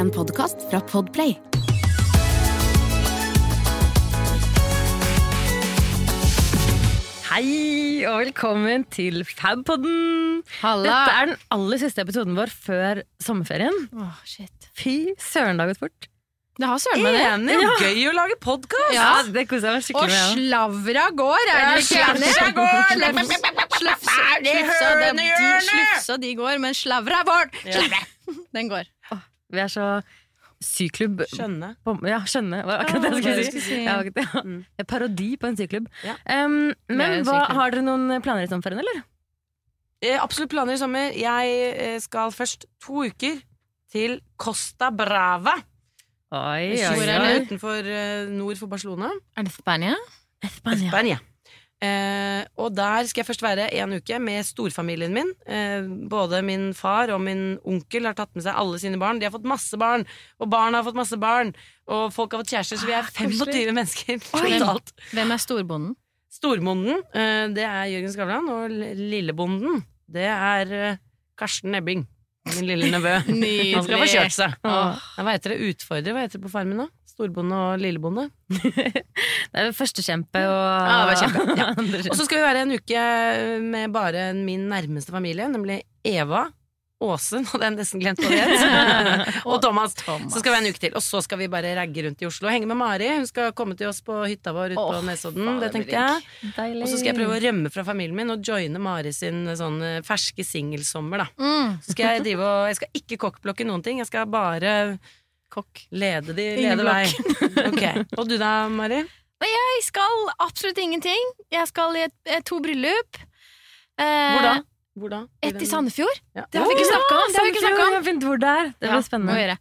En podkast fra Podplay. Hei og velkommen til Fabpodden! Halla! Dette er den aller siste episoden vår før sommerferien. Åh, shit. Fy søren, det har gått fort. Det har søren meg det. Enig! og Gøy å lage podkast! Ja. det koser jeg meg Og med. slavra går, er dere ikke enige? Slufsa, det slefsa, de, går, men slavra vår Slavra. Den går. Vi er så syklubb Skjønne. på, Ja, skjønne. Var akkurat det jeg det skulle si. si. Ja, ja. Mm. Parodi på en syklubb. Ja. Um, men hva, har dere noen planer i sommerferien, eller? Eh, absolutt planer i sommer. Jeg eh, skal først to uker til Costa Brava. Oi, oi, oi. Utenfor eh, nord for Barcelona. Er det Spania? Spania. Spania. Eh, og der skal jeg først være en uke med storfamilien min. Eh, både min far og min onkel har tatt med seg alle sine barn. De har fått masse barn, og barna har fått masse barn. Og folk har fått kjærester, så vi er 25 mennesker totalt. Hvem er storbonden? Storbonden, eh, det er Jørgen Skavlan, og lillebonden, det er eh, Karsten Nebbing. Min lille nevø. Han skal få kjørt seg. Åh. Hva heter det? Utfordrer? Hva heter det på farmen nå? Storbonde og lillebonde? Det er førstekjempe og Ja, det var kjempe, ja. Og så skal vi være en uke med bare min nærmeste familie, nemlig Eva, Åse, nå hadde jeg nesten glemt hva det het, og Thomas. Thomas. Så skal vi ha en uke til. Og så skal vi bare ragge rundt i Oslo henge med Mari. Hun skal komme til oss på hytta vår ute på Åh, Nesodden. faen, Det tenkte jeg. Deilig. Og så skal jeg prøve å rømme fra familien min og joine Mari sin sånn eh, ferske singelsommer, da. Mm. Så skal jeg drive og Jeg skal ikke kokkblokke noen ting, jeg skal bare Kokk. lede de lede vei. okay. Og du da, Mari? Jeg skal absolutt ingenting. Jeg skal i et, et, to bryllup. Eh, Hvor da? Hvor da? Et i Sandefjord. Ja. Det har vi ikke snakka om! Det har vi ikke snakket om. Jeg har funnet hvor det er. Det blir ja, spennende.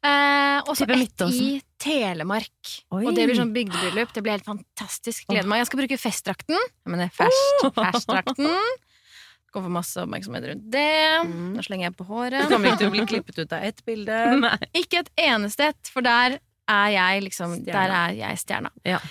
Eh, og så ett i Telemark. Oi. Og det blir sånn bygdebryllup. Det blir helt fantastisk. Gleder meg. Jeg skal bruke festdrakten. Jeg mener fest, festdrakten. Skal få masse oppmerksomhet rundt det. Mm. Nå slenger jeg på Du håret. kommer ikke til å bli klippet ut av ett bilde. Nei. Ikke et eneste et, for der er jeg liksom. Der er jeg stjerna. Ja.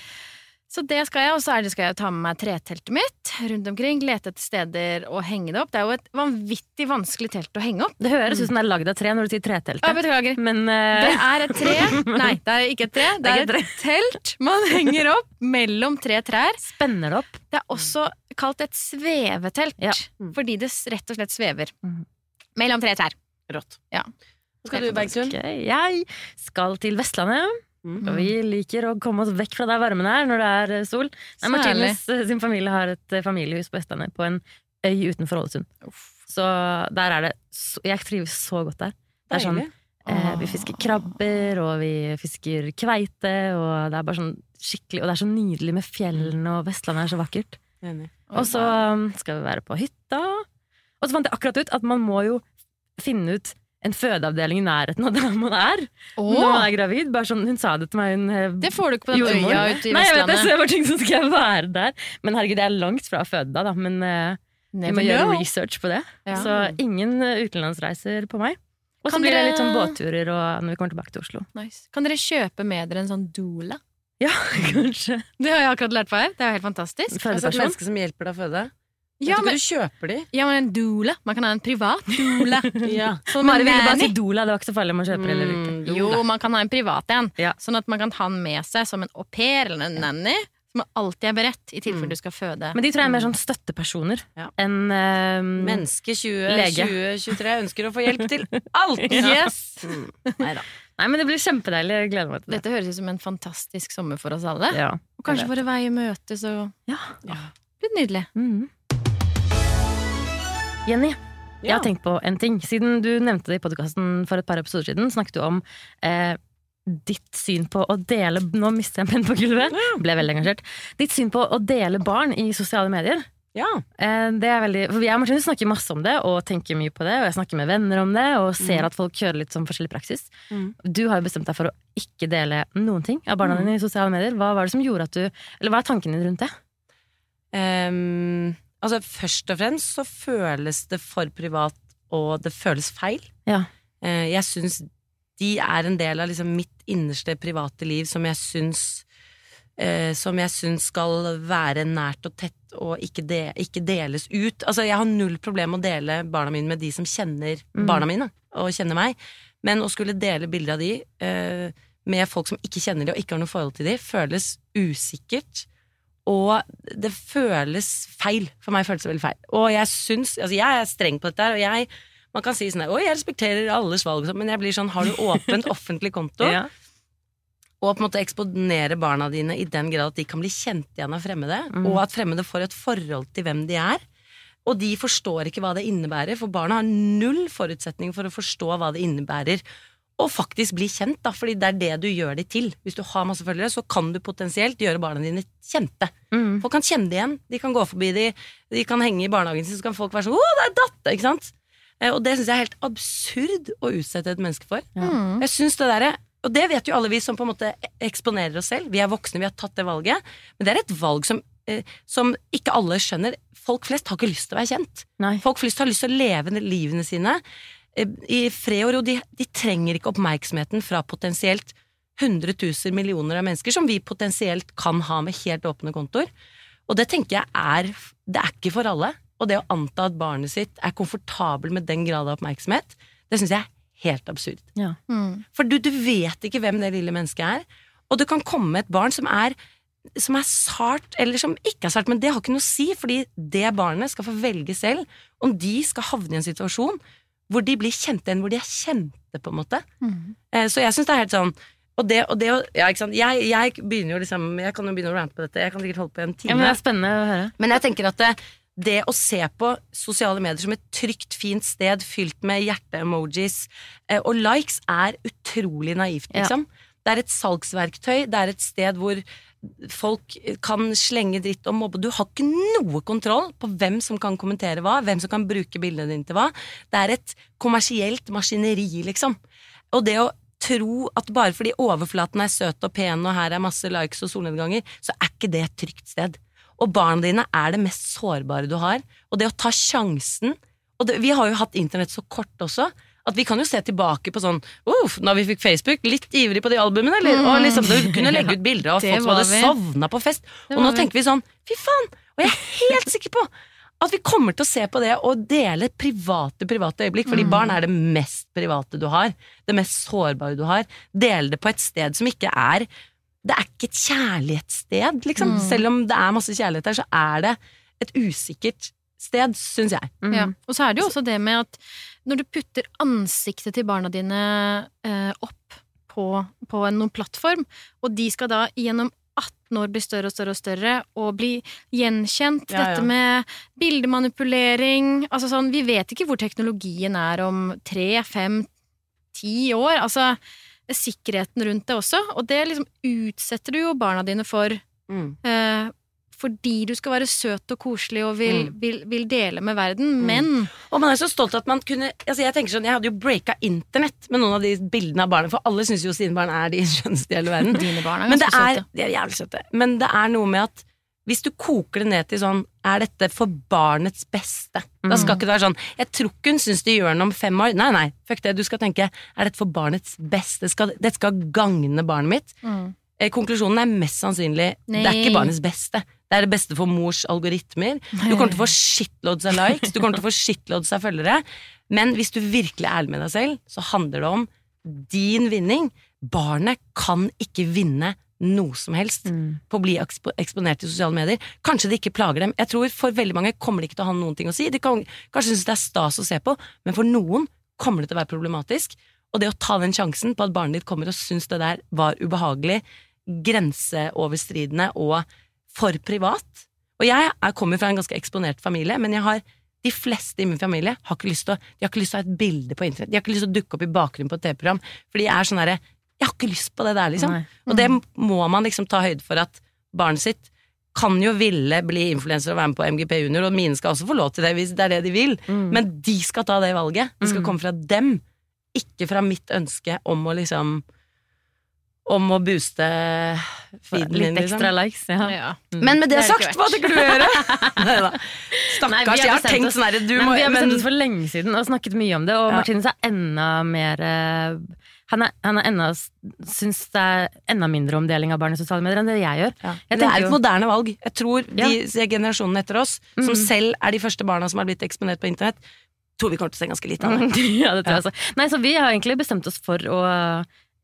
Så det skal jeg, og så er skal jeg ta med meg treteltet mitt rundt omkring. Lete etter steder å henge det opp. Det er jo et vanvittig vanskelig telt å henge opp. Det høres ut som det er lagd av tre når du sier Ja, treteltet. beklager. Men uh... Det er et tre. Nei, det er ikke et tre. Det er er ikke et telt man henger opp mellom tre trær. spenner det opp. Det er også kalt et svevetelt, Ja. fordi det rett og slett svever. Mm. Mellom tre trær. Rått. Ja. Hva skal du, Bergtun? Jeg skal til Vestlandet. Mm. Og vi liker å komme oss vekk fra der varmen er når det er eh, sol. Nei, Så eh, sin familie har et eh, familiehus på Vestlandet på en øy utenfor Ålesund. Så der er det Jeg trives så godt der. Det er sånn, eh, vi fisker krabber, og vi fisker kveite, og det er bare sånn skikkelig Og det er så nydelig med fjellene, og Vestlandet er så vakkert. Og så um, skal vi være på hytta. Og så fant jeg akkurat ut at man må jo finne ut en fødeavdeling i nærheten av der man er når man er gravid. Bare sånn, hun sa det til meg. Hun, eh, det får du ikke på den jordmor. øya ute i Nei, jeg vet Vestlandet. jeg bare ting som skal være der. Men herregud, jeg er langt fra å føde da, da. Men uh, vi må gjøre know. research på det. Ja. Så ingen eh, utenlandsreiser på meg. Og så Kan blir det litt sånn båtturer og når vi kommer tilbake til Oslo. Nice. Kan dere kjøpe med dere en sånn doula? Ja, kanskje. Det har jeg akkurat lært på her. Det er jo helt fantastisk. Altså et menneske som hjelper deg å føde. Ja, Vet du men, ikke du kjøper de? ja, men en doula. Man kan ha en privat doula. Ja. Sånn Mari ville bare si doula, det var ikke så farlig om man kjøper eller ikke. Mm, Jo, man kan ha en privat en. Ja. Sånn at man kan ha den med seg som en au pair eller en nanny. Som alltid er beredt i tilfelle Mm. du skal føde. Men de tror jeg er mer sånn støttepersoner Ja. enn eh, Menneske 20, Lege. 2023 ønsker å få hjelp til alt! Yes! Mm. Neida. Nei, men det blir kjempedeilig. Jeg gleder meg til det. Dette høres ut som en fantastisk sommer for oss alle. Ja. Og kanskje våre veier møtes og Ja. Det blir nydelig. Mhm. Jenny, jeg har tenkt på en ting. Siden du nevnte det i podkasten for et par episoder siden, snakket du om eh, ditt syn på å dele Nå mistet jeg en penn på gulvet. Ble veldig engasjert. Ditt syn på å dele barn i sosiale medier. Ja. Eh, det er veldig, for jeg og Martine snakker masse om det og tenker mye på det. Og jeg snakker med venner om det og ser at folk kjører litt sånn forskjellig praksis. Mm. Du har jo bestemt deg for å ikke dele noen ting av barna Mm. dine i sosiale medier. Hva var det som gjorde at du Eller hva er tanken din rundt det? Ehm, altså, først og fremst så føles det for privat, og det føles feil. Ja. Eh, jeg syns de er en del av liksom mitt innerste private liv som jeg syns eh, Som jeg syns skal være nært og tett og ikke, de, ikke deles ut. Altså, jeg har null problem med å dele barna mine med de som kjenner Mm. barna mine og kjenner meg, Men å skulle dele bilder av de eh, med folk som ikke kjenner de og ikke har noe forhold til de, føles usikkert. Og det føles feil. For meg føles det veldig feil. Og jeg syns Altså, jeg er streng på dette her, og jeg Man kan si sånn her Å, jeg respekterer alles valg, sånn», men jeg blir sånn Har du åpent offentlig konto, Ja. og på en måte eksponere barna dine i den grad at de kan bli kjent igjen av fremmede, Mm. og at fremmede får et forhold til hvem de er. Og de forstår ikke hva det innebærer, for barna har null forutsetning for å forstå hva det innebærer. Og faktisk bli kjent, da, fordi det er det du gjør de til. Hvis du har masse følgere, så kan du potensielt gjøre barna dine kjente. Mm. Folk kan kjenne det igjen. De kan gå forbi de, de kan henge i barnehagen sin, så kan folk være sånn 'Å, det er datter!' Ikke sant? Eh, Og det syns jeg er helt absurd å utsette et menneske for. Mm. Jeg synes det der, Og det vet jo alle vi som på en måte eksponerer oss selv. Vi er voksne, vi har tatt det valget. Men det er et valg som, eh, som ikke alle skjønner. Folk flest har ikke lyst til å være kjent. Nei. Folk flest har lyst til å leve livene sine i fred og ro. De, de trenger ikke oppmerksomheten fra potensielt 100 000 millioner av mennesker som vi potensielt kan ha med helt åpne kontoer. Og det tenker jeg er Det er ikke for alle. Og det å anta at barnet sitt er komfortabel med den grad av oppmerksomhet, det syns jeg er helt absurd. Ja. Mm. For du, du vet ikke hvem det lille mennesket er. Og det kan komme et barn som er, som er sart, eller som ikke er sart, men det har ikke noe å si, fordi det barnet skal få velge selv om de skal havne i en situasjon hvor de blir kjente igjen, hvor de er kjente, på en måte. Mm. Eh, Så jeg syns det er helt sånn og det, og det, ja, ikke sant? Jeg, jeg begynner jo liksom Jeg kan jo begynne å rante på dette. Jeg kan sikkert holde på i en time. Ja, men det er spennende å høre. Men jeg tenker at det, det å se på sosiale medier som et trygt, fint sted fylt med hjerte-emojis eh, og likes, er utrolig naivt, Ja. liksom. Det er et salgsverktøy, det er et sted hvor folk kan slenge dritt og mobbe. Du har ikke noe kontroll på hvem som kan kommentere hva, hvem som kan bruke bildene dine til hva. Det er et kommersielt maskineri, liksom. Og det å tro at bare fordi overflaten er søt og pen, og her er masse likes og solnedganger, så er ikke det et trygt sted. Og barna dine er det mest sårbare du har. Og det å ta sjansen Og det, vi har jo hatt internett så kort også. At vi kan jo se tilbake på sånn Uff, da vi fikk Facebook, litt ivrig på de albumene, eller? Og liksom, du kunne legge ut bilder av folk som hadde sovna på fest. Og nå vi. tenker vi sånn, fy faen! Og jeg er helt sikker på at vi kommer til å se på det og dele private, private øyeblikk. Fordi Mm. barn er det mest private du har. Det mest sårbare du har. Dele det på et sted som ikke er Det er ikke et kjærlighetssted, liksom. Mm. Selv om det er masse kjærlighet der, så er det et usikkert sted, syns jeg. Mm. Ja. Og så er det jo også det med at når du putter ansiktet til barna dine eh, opp på, på en noen plattform, og de skal da gjennom 18 år bli større og større og større, og bli gjenkjent. Ja, ja. Dette med bildemanipulering Altså sånn, vi vet ikke hvor teknologien er om tre, fem, ti år. Altså sikkerheten rundt det også, og det liksom utsetter du jo barna dine for Mm. eh, fordi du skal være søt og koselig og vil, Mm. vil, vil dele med verden, men Og man er så stolt at man kunne altså Jeg tenker sånn, jeg hadde jo breaka internett med noen av de bildene av barna, for alle syns jo sine barn er de skjønneste i hele verden. dine barn er Men ganske er, søte. de er jævlig søte. Men det er noe med at hvis du koker det ned til sånn Er dette for barnets beste? Da skal ikke det være sånn Jeg tror ikke hun syns det gjør noe om fem år. Nei, nei, fuck det. Du skal tenke Er dette for barnets beste? Skal, dette skal gagne barnet mitt. Mm. Eh, Konklusjonen er mest sannsynlig Det er ikke barnets beste. Det er det beste for mors algoritmer. Du kommer til å få shitloads av likes, du kommer til å få shitloads av følgere. Men hvis du virkelig er ærlig med deg selv, så handler det om din vinning. Barnet kan ikke vinne noe som helst Mm. på å bli eksponert i sosiale medier. Kanskje det ikke plager dem. Jeg tror For veldig mange kommer det ikke til å ha noen ting å si. De kan kanskje synes det er stas å se på, men for noen kommer det til å være problematisk. Og det å ta den sjansen på at barnet ditt kommer og syns det der var ubehagelig, grenseoverstridende og for privat Og jeg er, kommer fra en ganske eksponert familie, men jeg har de fleste i min familie har ikke lyst til å, de har ikke lyst til å ha et bilde på internett. De har ikke lyst til å dukke opp i bakgrunnen på et TV-program. Fordi jeg er sånn herre Jeg har ikke lyst på det der, liksom. Nei. Og det må man liksom ta høyde for at barnet sitt kan jo ville bli influenser og være med på MGP Junior, og mine skal også få lov til det hvis det er det de vil, Mm. men de skal ta det valget. Det skal Mm. komme fra dem, ikke fra mitt ønske om å liksom Om å booste feeden Litt min, Litt ekstra likes, ja. Ja. Mm. Men med det, Det sagt, hva tenker du å gjøre? Nei, Stakkars, jeg har tenkt sånn herre du Nei, må vi har bestemt oss for lenge siden og snakket mye om det, og Ja. Martinus er enda mer eh, Han er, han er enda, syns det er enda mindre omdeling av barn i sosiale medier enn det jeg gjør. Ja. Jeg Det er et moderne valg. Jeg tror Ja. de generasjonene etter oss, som Mhm. selv er de første barna som har blitt eksponert på internett, tror vi kommer til å se ganske lite av det. ja, det tror jeg også. Nei, så vi har egentlig bestemt oss for å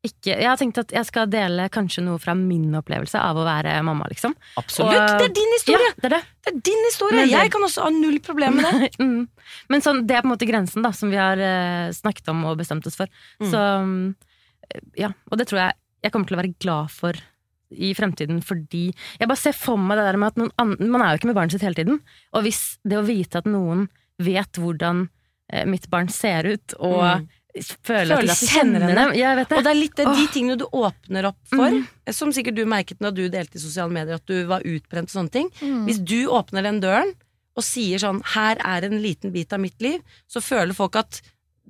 ikke Jeg har tenkt at jeg skal dele kanskje noe fra min opplevelse av å være mamma, liksom. Absolutt. Og- det er din historie! Ja, det er det. Det er din historie! Men Jeg kan også ha null problem med det. mm. Men sånn, det er på en måte grensen da, som vi har uh, snakket om og bestemt oss for. Mm. Så um, ja, og det tror jeg jeg kommer til å være glad for i fremtiden, fordi jeg bare ser for meg det der med at noen andre, man er jo ikke med barnet sitt hele tiden. Og hvis det å vite at noen vet hvordan eh, mitt barn ser ut, og Mm. Føler Føler at de kjenner henne. det. Og det er litt det, de tingene du åpner opp for, mm. som sikkert du merket når du delte i sosiale medier at du var utbrent og sånne ting. Mm. Hvis du åpner den døren og sier sånn 'her er en liten bit av mitt liv', så føler folk at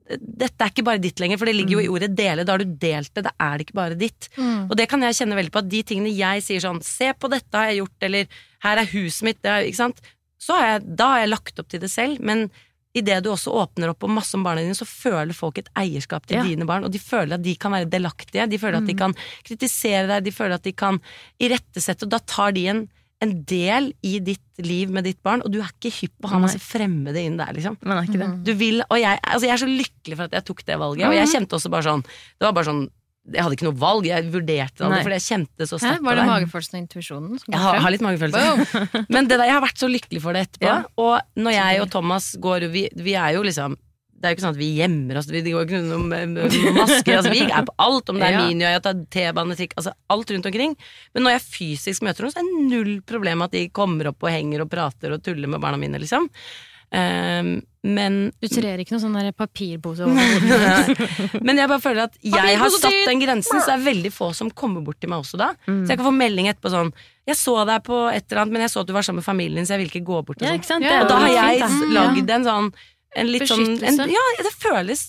dette er ikke bare ditt lenger, for det ligger jo i ordet dele. Da har du delt det, det er det ikke bare ditt. Mm. Og det kan jeg kjenne veldig på, at de tingene jeg sier sånn 'se på dette har jeg gjort', eller 'her er huset mitt', det er, ikke sant? Så har jeg, da har jeg lagt opp til det selv, men idet du også åpner opp om masse om barna dine, så føler folk et eierskap til Ja. dine barn, og de føler at de kan være delaktige, de føler at de Mm. kan kritisere deg, de føler at de kan irettesette, og da tar de en, en del i ditt liv med ditt barn, og du er ikke hypp på å ha masse fremmede inn der, liksom. Men er ikke det. Mm. Du vil, og jeg, altså jeg er så lykkelig for at jeg tok det valget, og jeg kjente også bare sånn Det var bare sånn Jeg hadde ikke noe valg, jeg vurderte det aldri, fordi jeg kjente det så sterkt. Var på det det. magefølelsen og intuisjonen som Jeg kom har, Jeg har litt magefølelse. Wow. Men det der, jeg har vært så lykkelig for det etterpå. Ja. Og når jeg og Thomas går Vi, vi er jo liksom det er jo ikke sånn at vi gjemmer oss, vi går ikke noen masker. Altså, vi er på alt, om det er Ja. at det er T-bane, trikk, altså alt rundt omkring. Men når jeg fysisk møter noen, så er det null problem at de kommer opp og henger og prater og tuller med barna mine, liksom. Ehm, men Du trer ikke noen sånn papirpose over hodet? Men jeg bare føler at jeg har satt den grensen, så det er veldig få som kommer bort til meg også da. Mm. Så jeg kan få melding etterpå sånn 'Jeg så deg på et eller annet, men jeg så at du var sammen med familien din, så jeg vil ikke gå bort'. Og, Ja, sånn. sant? Ja, er og da har jeg fint, lagd en sånn en litt sånn en, Ja, det føles,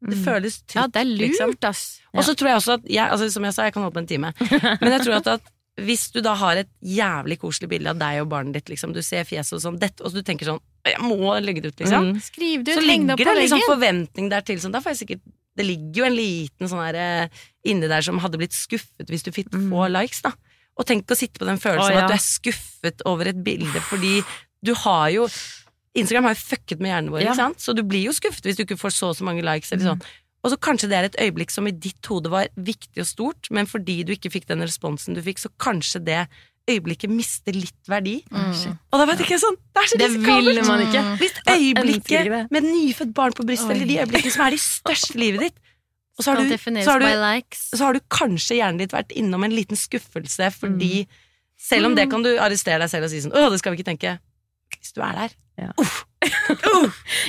det Mm. føles trygt. Ja, det er liksom. lurt, ass. Og så tror jeg også at jeg, altså, Som jeg sa, jeg kan holde på en time. Men jeg tror at, at hvis du da har et jævlig koselig bilde av deg og barnet ditt, liksom, du ser fjeset og sånn, dette, og så du tenker sånn Jeg må legge det ut, liksom. Mm. Skriv det Så ut, det ligger det en liksom forventning der til. Sånn, da får jeg sikkert, det ligger jo en liten sånn her eh, inni der som hadde blitt skuffet hvis du fikk Mm. få likes. da Og tenk å sitte på den følelsen oh, ja. at du er skuffet over et bilde fordi du har jo Instagram har jo fucket med hjernen vår, Ja. så du blir jo skuffet hvis du ikke får så og så mange likes. Eller Mm. Og så kanskje det er et øyeblikk som i ditt hode var viktig og stort, men fordi du ikke fikk den responsen du fikk, så kanskje det øyeblikket mister litt verdi. Mm. Og da vet ikke sånn Det er så Det risikabelt! vil man ikke. Hvis ønsker ikke øyeblikket med nyfødt barn på brystet, eller de øyeblikkene som er de største i livet ditt, og så har, du, så, har du, så har du kanskje hjernen ditt vært innom en liten skuffelse fordi Mm. Selv om det kan du arrestere deg selv og si sånn Å, det skal vi ikke tenke. Hvis du er der. Ja. Uff.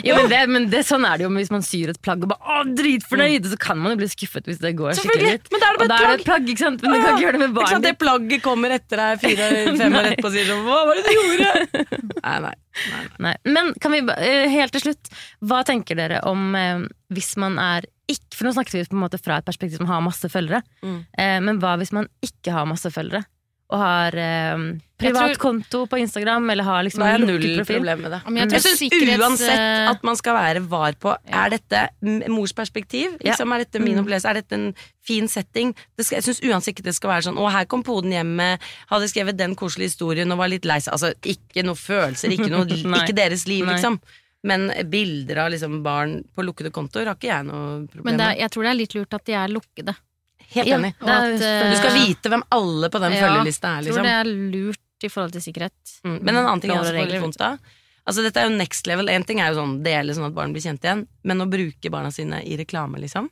Jo, men det, men det, sånn er det jo hvis man syr et plagg og bare 'å, dritfornøyd', så kan man jo bli skuffet hvis det går skikkelig litt. Men da er det bare et plagg. ikke sant? Men du kan ikke gjøre det med Ikke sant? Det plagget kommer etter deg fire-fem år etterpå og sier sånn Hva var det du gjorde? Nei, nei. nei, nei. Nei. Men kan vi, eh, helt til slutt, hva tenker dere om eh, hvis man er ikke For nå snakket vi på en måte fra et perspektiv som har masse følgere. Mm. Eh, men hva hvis man ikke har masse følgere? Og har eh, privat konto på Instagram, eller har liksom null problem med det. Men jeg. Jeg syns sikkerhets- uansett at man skal være var på Ja. Er dette mors perspektiv? Liksom, er dette min Mm. opplevelse? Er dette en fin setting? Det skal, jeg syns uansett ikke det skal være sånn Å, her kom poden hjem med Hadde skrevet den koselige historien og var litt lei seg. Altså, ikke noe følelser, ikke, noe, ikke deres liv, liksom. Men bilder av liksom barn på lukkede kontoer har ikke jeg noe problem Men det er, jeg tror det er litt lurt at de er lukkede. Helt Ja, enig. er- at, Du skal vite hvem alle på den Ja, følgelista er, Jeg tror liksom. det er lurt i forhold til sikkerhet. Mm. Men en annen ting jeg også og får litt vondt av Altså Dette er jo next level. En ting er jo sånn dele sånn at barn blir kjent igjen, men å bruke barna sine i reklame, liksom.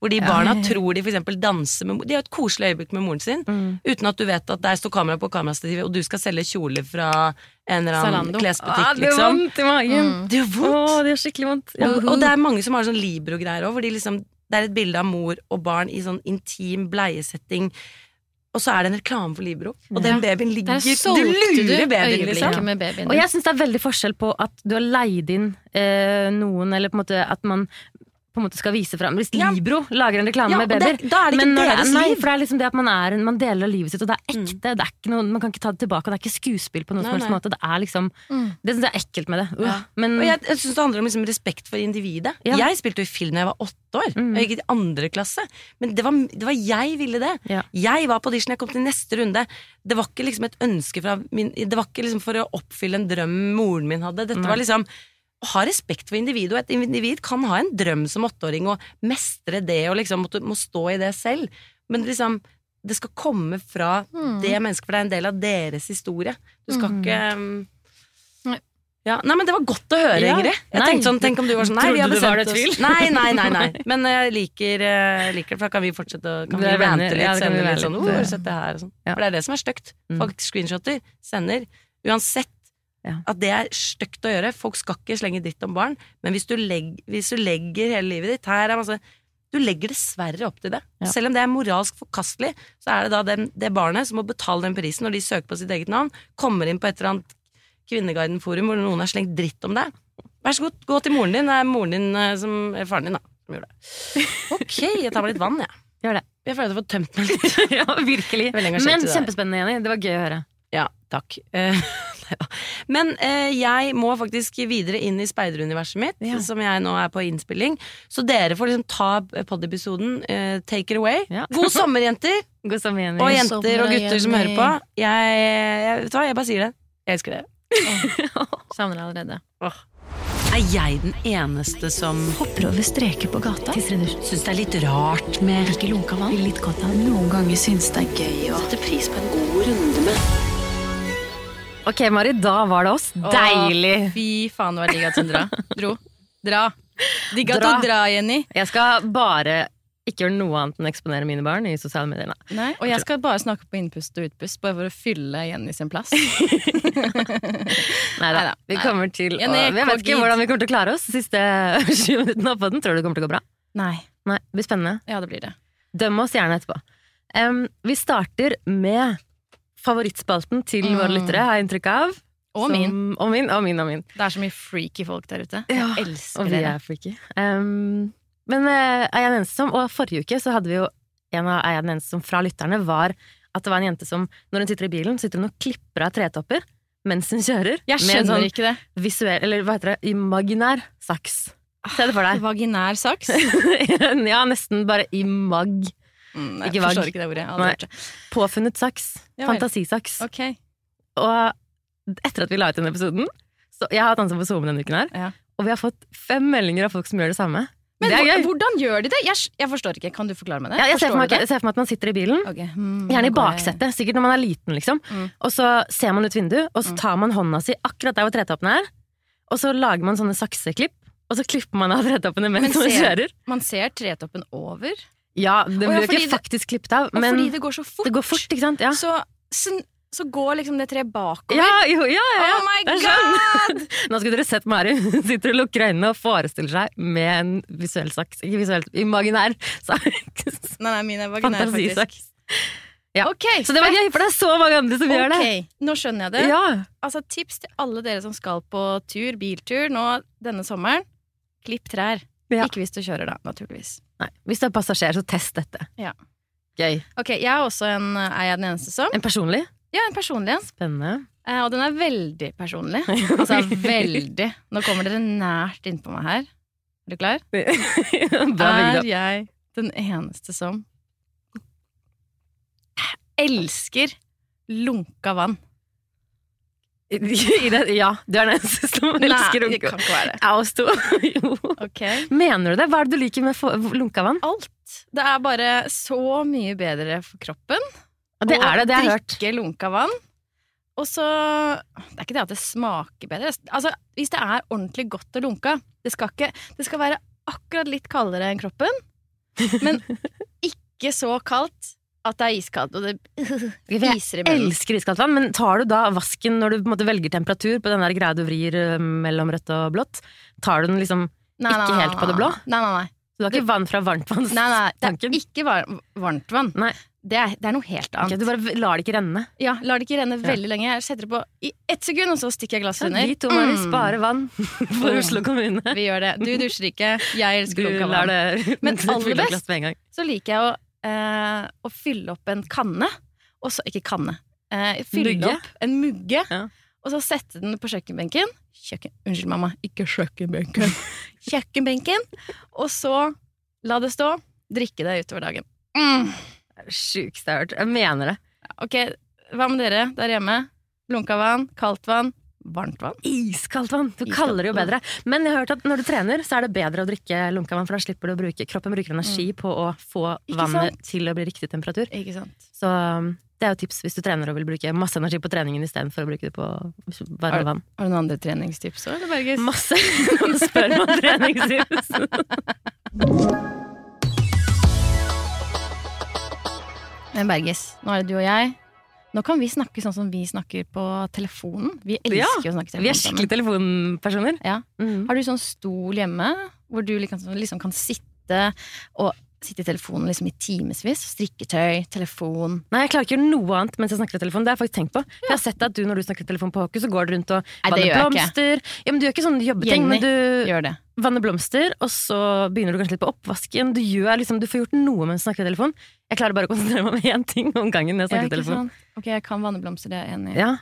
Hvor de Ja. barna tror de for danser med De har et koselig øyeblikk med moren sin, Mm. uten at du vet at der står kamera på kamerastativet, og du skal selge kjoler fra en eller annen Zalando. klesbutikk, Ah, det gjør liksom. vondt i magen! Mm. Det gjør vondt! vondt! det gjør skikkelig vondt. Og, og det er mange som har sånn Libro-greier òg, hvor de liksom det er et bilde av mor og barn i sånn intim bleiesetting, og så er det en reklame for Libro, og den babyen ligger Du lurer babyen, liksom. babyen Og jeg syns det er veldig forskjell på at du har leid inn eh, noen, eller på en måte at man på en måte skal vise fram Hvis Ja. Libro lager en reklame Ja, med babyer da er det ikke er- deres nei, liv. for det er liksom det at man, er, man deler livet sitt, og det er Mm. ekte. Det er ikke noe, man kan ikke ta det tilbake, og det er ikke skuespill på noen Nei, nei. måte. Det er liksom Mm. Det syns jeg er ekkelt med det. Uh, Ja. Men Og jeg, jeg synes det handler om liksom respekt for individet. Jeg spilte jo i film da jeg var åtte år. Mm. Jeg gikk i andre klasse. Men det var, det var jeg ville det. Jeg var på audition, jeg kom til neste runde. Det var ikke liksom et ønske fra min Det var ikke liksom for å oppfylle en drøm moren min hadde. Dette Nei. var liksom ha respekt for individet, og et individ kan ha en drøm som åtteåring og mestre det og liksom må, må stå i det selv. Men liksom, det skal komme fra Mm. det mennesket, for det er en del av deres historie. Du skal Mm. ikke um, ja, nei, men Det var godt å høre, Ja. Ingrid. Jeg Nei. tenkte sånn, Tenk om du var sånn Nei, vi har bestemt oss? Nei, nei, nei, nei. Men jeg liker, eh, liker det, for da kan vi fortsette å kan Vi rante litt. Ja, sende litt sånn oh, eh, du sett det her og sånn. ja. For det er det som er stygt. Mm. Folk screenshotter, sender. Uansett Ja. at det er stygt å gjøre. Folk skal ikke slenge dritt om barn, men hvis du, legger, hvis du legger hele livet ditt her er masse Du legger dessverre opp til det. Ja. Selv om det er moralsk forkastelig, så er det da den, det barnet som må betale den prisen når de søker på sitt eget navn, kommer inn på et eller annet Kvinneguiden-forum hvor noen har slengt dritt om deg. Vær så god, gå til moren din. Det er moren din eh, som eller Faren din, da. Som gjorde det. Ok, jeg tar meg litt vann, jeg. Gjør det. Jeg føler at jeg har fått tømt meg litt. ja, virkelig. Men kjempespennende, Jenny. Det var gøy å høre. Ja, takk. Men eh, jeg må faktisk videre inn i speideruniverset mitt, Ja. som jeg nå er på innspilling. Så dere får liksom ta pod-episoden. Eh, take it away. Ja. God sommer, jenter! God sommer, Jenny. Og sommer, jenter og gutter som hører på. Jeg, jeg, vet du hva, jeg bare sier det. Jeg elsker dere. Savner deg allerede. Er jeg den eneste som Hopper over streker på gata. syns det er litt rart med Ikke lunka vann. Litt godt av. Noen ganger syns det er gøy å sette pris på en god runde med. Ok, Mari, da var det oss. Deilig! Å, fy faen, det var digg at hun dra. Dro. Dra. Digg at Dra. drar, Jenny. Jeg skal bare ikke gjøre noe annet enn å eksponere mine barn i sosiale medier. Nei. Nei, og jeg skal bare snakke på innpust og utpust, bare for å fylle Jenny sin plass. Neida. Neida. Vi kommer til å, Jeg vet ikke hvordan vi kommer til å klare oss siste sju minuttene på den. Tror du det kommer til å gå bra? Nei. Nei, det blir spennende. Ja, det blir det. Døm oss gjerne etterpå. Um, vi starter med favorittspalten til Mm. våre lyttere, har jeg inntrykk av. Og Som- min. Og min, og min, og min. Det er så mye freaky folk der ute. Jeg Ja, elsker Og vi er freaky. Um, men uh, er jeg den eneste som Og forrige uke så hadde vi jo en av er jeg den eneste som fra lytterne var at det var en jente som, når hun sitter i bilen, sitter hun og klipper av tretopper mens hun kjører. Jeg skjønner sånn ikke det. visuell, eller hva heter det, imaginær saks. Se det for deg. Vaginær saks? ja, nesten bare imag. Mm, nei, Ikke jeg vag. forstår ikke det ordet. Nei. Påfunnet saks. Ja. Fantasisaks. Ok. Og etter at vi la ut den episoden så Jeg har hatt ansvar for SoMe denne uken her, Ja. og vi har fått fem meldinger av folk som gjør det samme. Men det hvordan gjør de det? Jeg, jeg forstår ikke. Kan du forklare meg det? Ja, jeg, ser meg, jeg ser for meg at man sitter i bilen, okay. mm, gjerne i baksetet, sikkert når man er liten, liksom. Mm. Og så ser man ut vinduet, og så Mm. tar man hånda si akkurat der hvor tretoppene er, og så lager man sånne sakseklipp, og så klipper man av tretoppene Men mens man kjører. Man ser tretoppen over. Ja, det ja, blir fordi ikke faktisk klippet av, men fordi det går så fort, det går fort? Ja, så, så, så går liksom det treet bakover. ja, jo, ja, ja, ja. Oh my god! Nå skulle dere sett Mari. Hun sitter og lukker øynene og forestiller seg med en visuell saks. Ikke visuell, imaginær saks. Nei, nei, min er vaginær, faktisk. Ja. Okay, Så det var gøy, for det er så mange andre som gjør det. Nå skjønner jeg det. Ja. Altså, tips til alle dere som skal på tur, biltur, nå denne sommeren. Klipp trær. Ja. Ikke hvis du kjører, da, naturligvis. Nei, hvis du er passasjer, så test dette. Ja. Gøy. Ok, jeg er også en Er jeg den eneste som? En personlig? Ja, en personlig en. Spennende. Eh, Og den er veldig personlig. Altså veldig. Nå kommer dere nært innpå meg her. Er du klar? Er jeg den eneste som elsker lunka vann? Ja, du er den eneste som elsker Nei, det runke. kan ikke være det. Jeg også to. Jo. Okay. Mener du det? Hva er det du liker med få- lunka vann? Alt. Det er bare så mye bedre for kroppen. Det er det, det. Drikke lunka vann. Og så Det er ikke det at det smaker bedre. Altså, Hvis det er ordentlig godt og lunka Det skal, ikke, det skal være akkurat litt kaldere enn kroppen, men ikke så kaldt at det er iskaldt, og det For jeg iser i munnen. elsker iskaldt vann, men tar du da vasken når du måte velger temperatur på den der greia du vrir øh, mellom rødt og blått? Tar du den liksom Nei, ikke helt på det blå? Nei, nei, nei. Du har ikke vann fra nei, nei det er ikke var varmt vann. Nei. Det er, det er noe helt annet. annet. du bare lar det ikke renne? Ja, Lar det ikke renne veldig lenge. Jeg setter det på i ett sekund, og så stikker jeg glasset under. Vi to må Mm. spare vann for oh. Oslo kommune. Vi gjør det. Du dusjer ikke, jeg elsker lar vann. det Men aller best-. Så liker jeg å, eh, å fylle opp en kanne, og så Ikke kanne. Eh, fylle Mugge? opp en mugge, Ja. og så sette den på kjøkkenbenken. Kjøkken, unnskyld, mamma. Ikke kjøkkenbenken. kjøkkenbenken. Og så la det stå. Drikke det utover dagen. Mm. Det er det Sjukeste jeg har hørt. Jeg mener det. Ok, hva med dere der hjemme? Lunka vann, kaldt vann, varmt vann. Iskaldt vann! Du Iskaldt det jo vann. bedre. Men jeg har hørt at når du trener, så er det bedre å drikke lunka vann, for da slipper du å bruke Kroppen bruker energi på å få Ikke vannet sant? til å bli riktig temperatur. Ikke sant? Så um, det er jo tips hvis du trener og vil bruke masse energi på treningen istedenfor å bruke det på varme vann. Har du noen andre treningstips òg, eller Berges? Masse! Nå spør man treningstips. Men Berges, nå er det du og jeg. Nå kan vi snakke sånn som vi snakker på telefonen. Vi elsker ja, å snakke telefonen. Vi er skikkelig telefonpersoner. Ja. Mm. Har du sånn stol hjemme hvor du liksom, liksom kan sitte og sitte i telefonen liksom i timevis? Strikketøy, telefon Nei, jeg klarer ikke å gjøre noe annet mens jeg snakker i telefon. Det har jeg faktisk tenkt på. Ja. Jeg har sett at du når du snakker i telefon på hockey, så går du rundt og vanner blomster. Ja, men du gjør ikke sånne jobbeting, Jenny men du Gjør det. Vanner blomster, og så begynner du kanskje litt på oppvasken. Du, gjør, liksom, du får gjort noe mens du snakker i telefon. Jeg klarer bare å konsentrere meg om én ting om gangen når jeg snakker i telefon. Sånn. Ok, jeg kan vanne blomster, det er jeg enig i. Ja.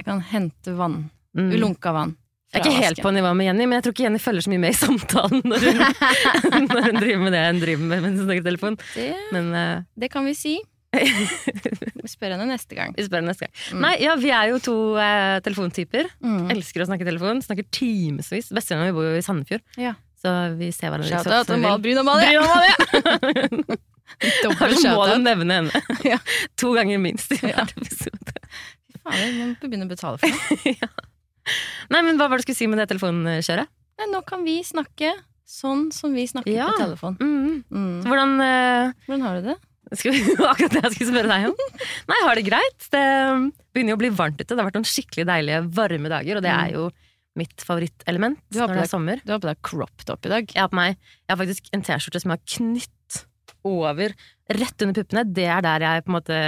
Jeg kan hente vann. Mm. Ulunka vann. Jeg er ikke helt på nivå med Jenny, men jeg tror ikke Jenny følger så mye med i samtalen når hun, når hun driver med det hun driver med mens hun snakker i telefon. Det, Men uh, det kan vi si. Vi spør henne neste gang. vi spør henne neste gang. Mm. Nei, ja, vi er jo to eh, telefontyper. Mm. Elsker å snakke telefon. Snakker timevis. Bestevenninna mi bor jo i Sandefjord, Ja. så vi ser hverandre så Shout out til. Bryn og Malie! Bryn og Malie! Må du nevne henne. Ja. To ganger minst i Ja. hver episode. Fader, vi må begynne å betale for det. Nei, men Hva var det du skulle si med det telefonkjøret? Nei, nå kan vi snakke sånn som vi snakker Ja. på telefon. Mm. Mm. Hvordan eh, Hvordan har du det? Akkurat det jeg skulle spørre deg om. Nei, har det greit. Det begynner jo å bli varmt ute. Det har vært noen skikkelig deilige, varme dager, og det er jo mitt favorittelement Mm. Når det deg- er sommer. Du har på deg crop top i dag. Jeg har på meg Jeg har faktisk en T-skjorte som jeg har knytt over rett under puppene. Det er der jeg på en måte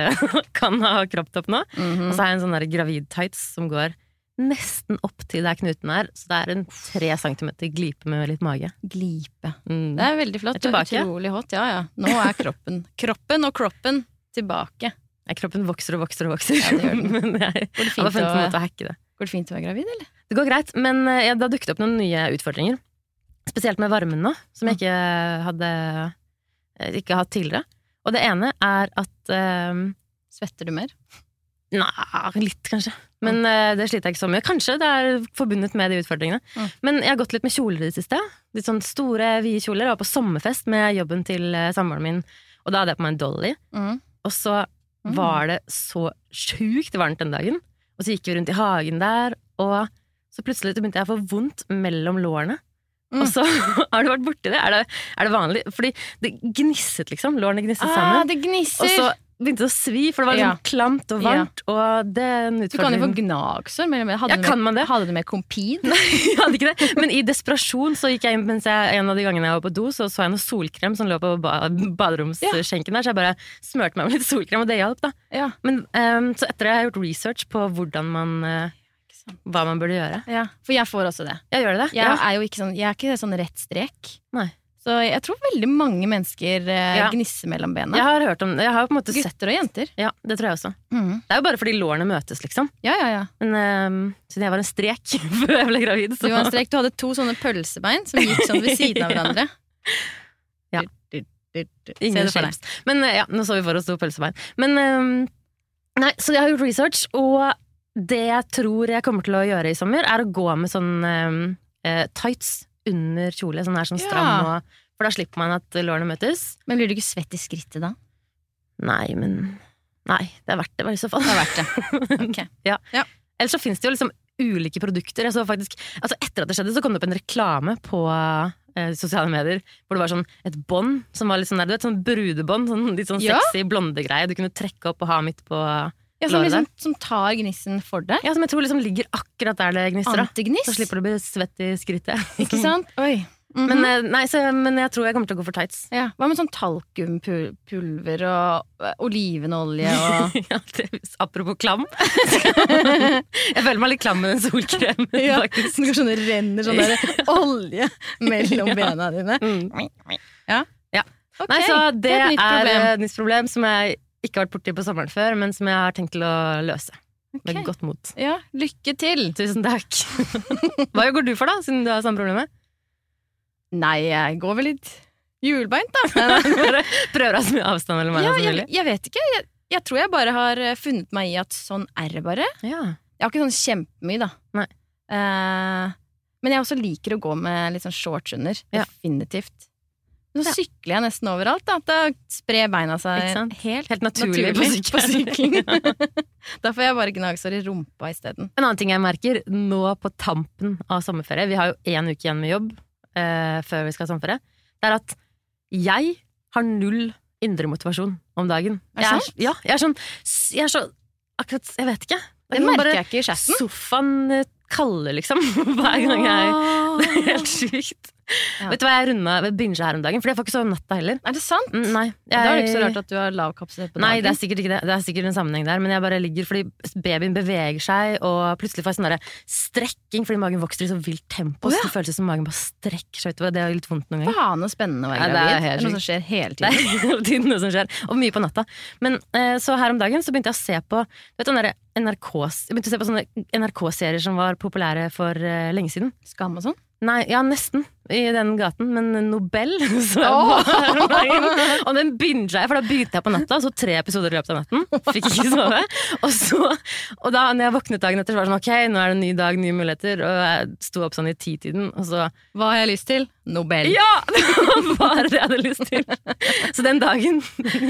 kan ha kropptopp nå. Mhm. Og så har jeg en sånn der gravid-tights som går nesten opp til der knuten er. Så det er en tre centimeter glipe med litt mage. Glipe. Mm. Det er veldig flott. Er. Utrolig hot. Ja, ja. Nå er kroppen Kroppen og kroppen tilbake. Ja, kroppen vokser og vokser og vokser. Ja, det gjør den. men jeg, Går det fint, å, å hacke det. går det fint å være gravid, eller? Det går greit, men eh, ja, det har dukket opp noen nye utfordringer. Spesielt med varmen nå, som jeg ikke hadde eh, ikke hatt tidligere. Og det ene er at um, Svetter du mer? Nei, litt kanskje. Men eh, det sliter jeg ikke så mye. Kanskje det er forbundet med de utfordringene. Mm. Men jeg har gått litt med kjoler i det siste. Litt sånn store, vide kjoler. Jeg var på sommerfest med jobben til eh, samboeren min, og da hadde jeg på meg en dolly. Mm. Og så Mm. var det så sjukt varmt den dagen. Og så gikk vi rundt i hagen der, og så plutselig begynte jeg å få vondt mellom lårene. Mm. Og så har du vært borti det? Er, det? er det vanlig? Fordi det gnisset, liksom. Lårene gnisset Ah, sammen. det Og gnisser! så begynte å svi, for det var liksom Ja. klamt og varmt. Og det er en du kan jo få gnagsår. Hadde, Ja, kan man det? hadde du med Compede? Jeg hadde ikke det. Men i desperasjon så gikk jeg inn mens jeg, en av de gangene jeg var på do, så så jeg noe solkrem som lå på ba baderomsskjenken der, så jeg bare smurte meg med litt solkrem, og det hjalp, da. Ja. Men um, så etter det har jeg gjort research på hvordan man uh, hva man burde gjøre. ja. For jeg får også det. Jeg, gjør det? Jeg Ja. er jo ikke sånn, jeg er ikke sånn rett strek. Nei. Så jeg tror veldig mange mennesker eh, Ja. gnisser mellom bena. Jeg har hørt om det. Jeg har på en måte sett Gutter og jenter. Ja, det tror jeg også. Mm. Det er jo bare fordi lårene møtes, liksom. Ja, ja, ja. Men um, siden jeg var en strek før jeg ble gravid, Du var en strek. Du hadde to sånne pølsebein som gikk sånn ved siden av hverandre. Ja. Ingen shapes. Men eh, ja, nå så vi for oss to pølsebein. Men um, Nei, så jeg har gjort research, og det jeg tror jeg kommer til å gjøre i sommer, er å gå med sånn um, tights under kjole, sånn her sånn stram Ja. og For da slipper man at lårene møtes. Men blir du ikke svett i skrittet da? Nei, men Nei, det er verdt det, i så fall. Det er verdt det. Ok. ja. Ja. Ellers så finnes det jo liksom ulike produkter. Faktisk, altså etter at det skjedde, så kom det opp en reklame på eh, sosiale medier hvor det var sånn et bånd som var litt sånn der, du vet, sånn brudebånd. Sånn, litt sånn Ja. sexy blondegreie du kunne trekke opp og ha midt på Ja, som, liksom, som tar gnissen for deg. Ja, som jeg tror liksom ligger akkurat der det gnisser. da. Antigniss. Så slipper du å bli svett i skrittet. Ikke sant? Oi. Mhm. Men, eh, nei, så, men jeg tror jeg kommer til å gå for tights. ja. Hva med sånn talkumpulver og eh, olivenolje og ja, det, apropos klam. jeg føler meg litt klam med den solkremen, Ja, faktisk. Det går sånn det renner sånn der olje mellom Ja. bena dine. Mm. Ok, Nei, så det, er et nytt er problem. et nytt problem som jeg ikke har vært borti på sommeren før, men som jeg har tenkt til å løse. Med godt mot. Ja, lykke til! Tusen takk. Hva går du for, da, siden du har samme problemet? Nei, jeg går vel litt hjulbeint, da. Prøver å ha så mye avstand mellom meg Ja, som jeg, jeg vet ikke. Jeg, jeg tror jeg bare har eh, funnet meg i at sånn er det bare. Ja. Jeg har ikke sånn kjempemye, da. Nei. Uh, men jeg også liker å gå med litt sånn shorts under. Ja. Definitivt. Så sykler jeg nesten overalt. Da, da sprer beina seg helt, Helt naturlig på på sykkelen. da får jeg bare gnagsår i rumpa isteden. En annen ting jeg merker nå på tampen av sommerferie, vi har jo én uke igjen med jobb eh, før vi skal ha sommerferie, det er at jeg har null indre motivasjon om dagen. Er det jeg sant? Ja, jeg er sånn Jeg er så Akkurat Jeg vet ikke. Det er merker jeg ikke i chatten. Sofaen eh, kaller, liksom. Hver gang jeg Det er helt sjukt. Ja. Vet du hva jeg runda binga her om dagen? Fordi jeg får ikke sove om natta heller. Er det sant? Mm, Nei. Da er det ikke så rart at du har lav kapasitet på Nei, det er sikkert ikke det. Det er sikkert en sammenheng der. Men jeg bare ligger fordi babyen beveger seg, og plutselig får jeg sånn strekking fordi magen vokser i så vilt tempo. Å, Så det føles som magen bare strekker seg utover. Det er litt vondt noen ganger. Faen spennende å være Ja, det er gravid. Det er noe som skjer hele tiden. Det er hele tiden noe som skjer. Og mye på natta. Men eh, så her om dagen så begynte jeg å se på vet du, den der NRK, jeg begynte å se på sånne NRK-serier som var populære for eh, lenge siden. Skam og sånn. Nei, ja, nesten i den gaten, men Nobel dagen. Og den binga jeg, for da begynte jeg på natta, så tre episoder i løpet av natten. Fikk ikke sove. Og så, og da når jeg våknet dagen etter, så var det sånn ok, nå er det en ny dag, nye muligheter. Og jeg sto opp sånn i titiden, og så Hva har jeg lyst til? Nobel. Ja! Det var bare det jeg hadde lyst til. Så den dagen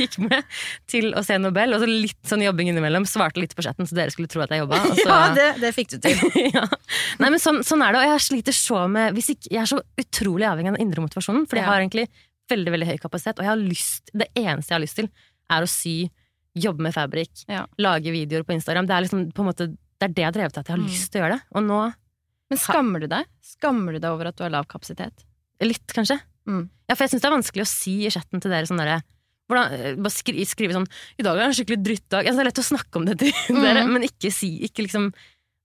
gikk med til å se Nobel, og så litt sånn jobbing innimellom. Svarte litt på chatten, så dere skulle tro at jeg jobba. så- Ja, det, det fikk du til. ja. Nei, men sånn, sånn er det, og jeg sliter så med hvis ikke, Jeg er så utrolig avhengig av den indre motivasjonen, for jeg har egentlig veldig veldig høy kapasitet, og jeg har lyst, det eneste jeg har lyst til, er å sy, jobbe med fabrikk, Ja. lage videoer på Instagram. Det er liksom på en måte det er det jeg har drevet til, at jeg har Mm. lyst til å gjøre det. Og nå Men skammer du deg? Skammer du deg over at du har lav kapasitet? litt, kanskje. Mm. Ja, for jeg syns det er vanskelig å si i chatten til dere sånn derre hvordan, eh, bare skri, skrive sånn 'I dag er en skikkelig drittdag'. Altså, det er lett å snakke om det til Mm. dere, men ikke si Ikke liksom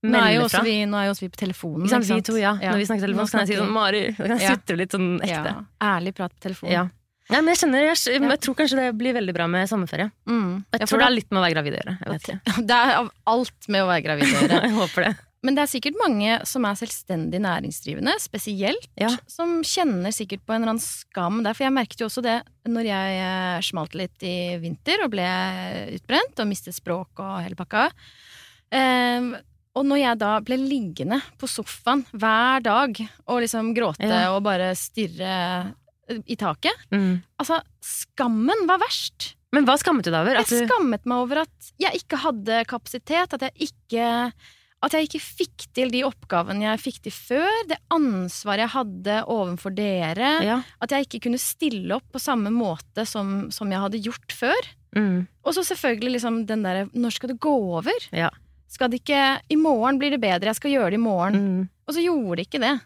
Nå er, jo også vi, nå er jo også vi på telefonen. Ikke sant, ikke vi to, ja. Når vi snakker telefon, så kan jeg si sånn 'Mari'. Da kan jeg Ja. sutre litt sånn ekte. Ja, ærlig prat på telefonen. Ja. Nei, men jeg kjenner, jeg, Ja. jeg tror kanskje det blir veldig bra med sommerferie. Mm. Jeg Ja, tror det har litt med å være gravid å gjøre. Det er av alt med å være gravid å gjøre. Jeg håper det. Men det er sikkert mange som er selvstendig næringsdrivende, spesielt, Ja. som kjenner sikkert på en eller annen skam der. For jeg merket jo også det når jeg eh, smalt litt i vinter og ble utbrent og mistet språk og hele pakka. Ehm, og når jeg da ble liggende på sofaen hver dag og liksom gråte Ja. og bare stirre i taket Mm. Altså, skammen var verst. Men hva skammet du deg over? Jeg du, skammet meg over at jeg ikke hadde kapasitet, at jeg ikke at jeg ikke fikk til de oppgavene jeg fikk til før, det ansvaret jeg hadde overfor dere, ja. at jeg ikke kunne stille opp på samme måte som, som jeg hadde gjort før. Mm. Og så selvfølgelig liksom den derre Når skal det gå over? Ja. Skal det ikke I morgen blir det bedre, jeg skal gjøre det i morgen. Mm. Og så gjorde det ikke det.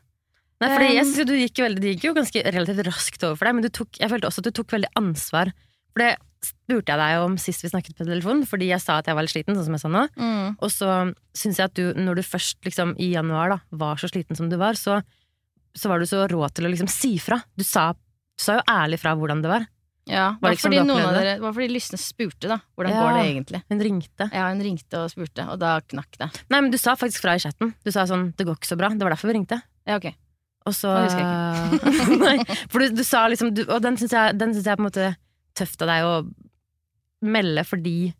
Nei, fordi jeg Um, synes du gikk veldig, gikk jo ganske relativt raskt over for deg, men du tok, jeg følte også at du tok veldig ansvar. For det spurte jeg deg om sist vi snakket på telefon, fordi jeg sa at jeg var litt sliten, sånn som jeg sa nå. Mm. Og så syns jeg at du, når du først liksom i januar da, var så sliten som du var, så, så var du så rå til å liksom si fra. Du sa, du sa jo ærlig fra hvordan det var. Ja, det var ikke sånn fordi noen av dere, det var fordi lysne spurte, da. Hvordan Ja. går det egentlig? Hun ringte. Ja, hun ringte og spurte, og da knakk det. Nei, men du sa faktisk fra i chatten. Du sa sånn 'det går ikke så bra'. Det var derfor vi ringte. Ja, ok. Og så Det husker Nei, for du, du sa liksom du, Og den syns jeg, den synes jeg på en måte tøft av deg å melde fordi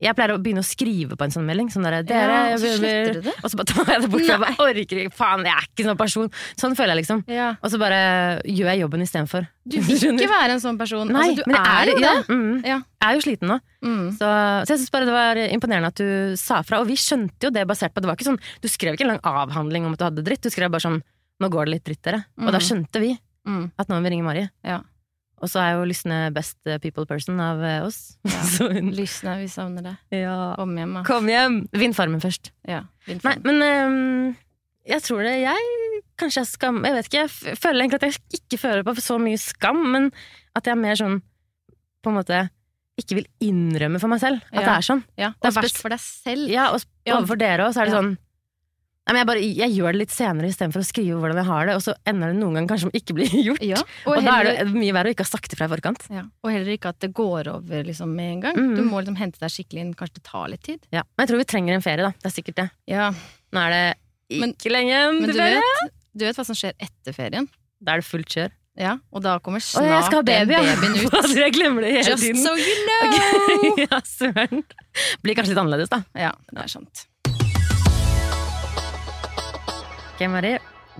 jeg pleier å begynne å skrive på en sånn melding. Sånn der, dere, Ja, og så sletter du det? Og så bare tar jeg det bort. Jeg bare orker ikke. Faen, jeg er ikke sånn person. Sånn føler jeg liksom. Ja. Og så bare gjør jeg jobben istedenfor. Du vil ikke være en sånn person. Nei, altså, du men er jo det. Ja, mm, Ja. Jeg er jo sliten nå. Mm. Så, så jeg syns bare det var imponerende at du sa fra. Og vi skjønte jo det basert på Det var ikke sånn Du skrev ikke en lang avhandling om at du hadde dritt. Du skrev bare sånn Nå går det litt dritt, dere. Og da Mm. skjønte vi Mm. at nå må vi ringe Mari. Ja. Og så er jo Lysne best eh, people person av eh, oss. Ja. så hun Lysne, vi savner det. ja. Kom hjem, da. Kom hjem! Vinn Farmen først. Ja, vinn Nei, men um, jeg tror det Jeg kanskje jeg skam Jeg vet ikke, jeg føler egentlig at jeg ikke føler på så mye skam, men at jeg er mer sånn På en måte ikke vil innrømme for meg selv at Ja. det er sånn. ja, det og er verst for deg selv. Ja, og overfor dere òg, så er det sånn men jeg, bare, jeg gjør det litt senere istedenfor å skrive hvordan jeg har det, og så ender det noen gang kanskje som ikke blir gjort. Ja, Og, og, da er det mye verre å ikke ha sagt ifra i forkant. ja, og heller ikke at det går over liksom, med en gang. Mm. Du må liksom hente deg skikkelig inn. Kanskje det tar litt tid. Ja. Men jeg tror vi trenger en ferie, da. Det er sikkert det. Ja, Nå er det Men- ikke lenge igjen Men du vet, du vet hva som skjer etter ferien? Da er det fullt kjør. Ja, Og da kommer Å, jeg skal ha baby, den ja. babyen ut. Altså, jeg glemmer det hele Just tiden. so you know! ja, søren. Blir kanskje litt annerledes, da. Ja, det er sant. Ok, Mari.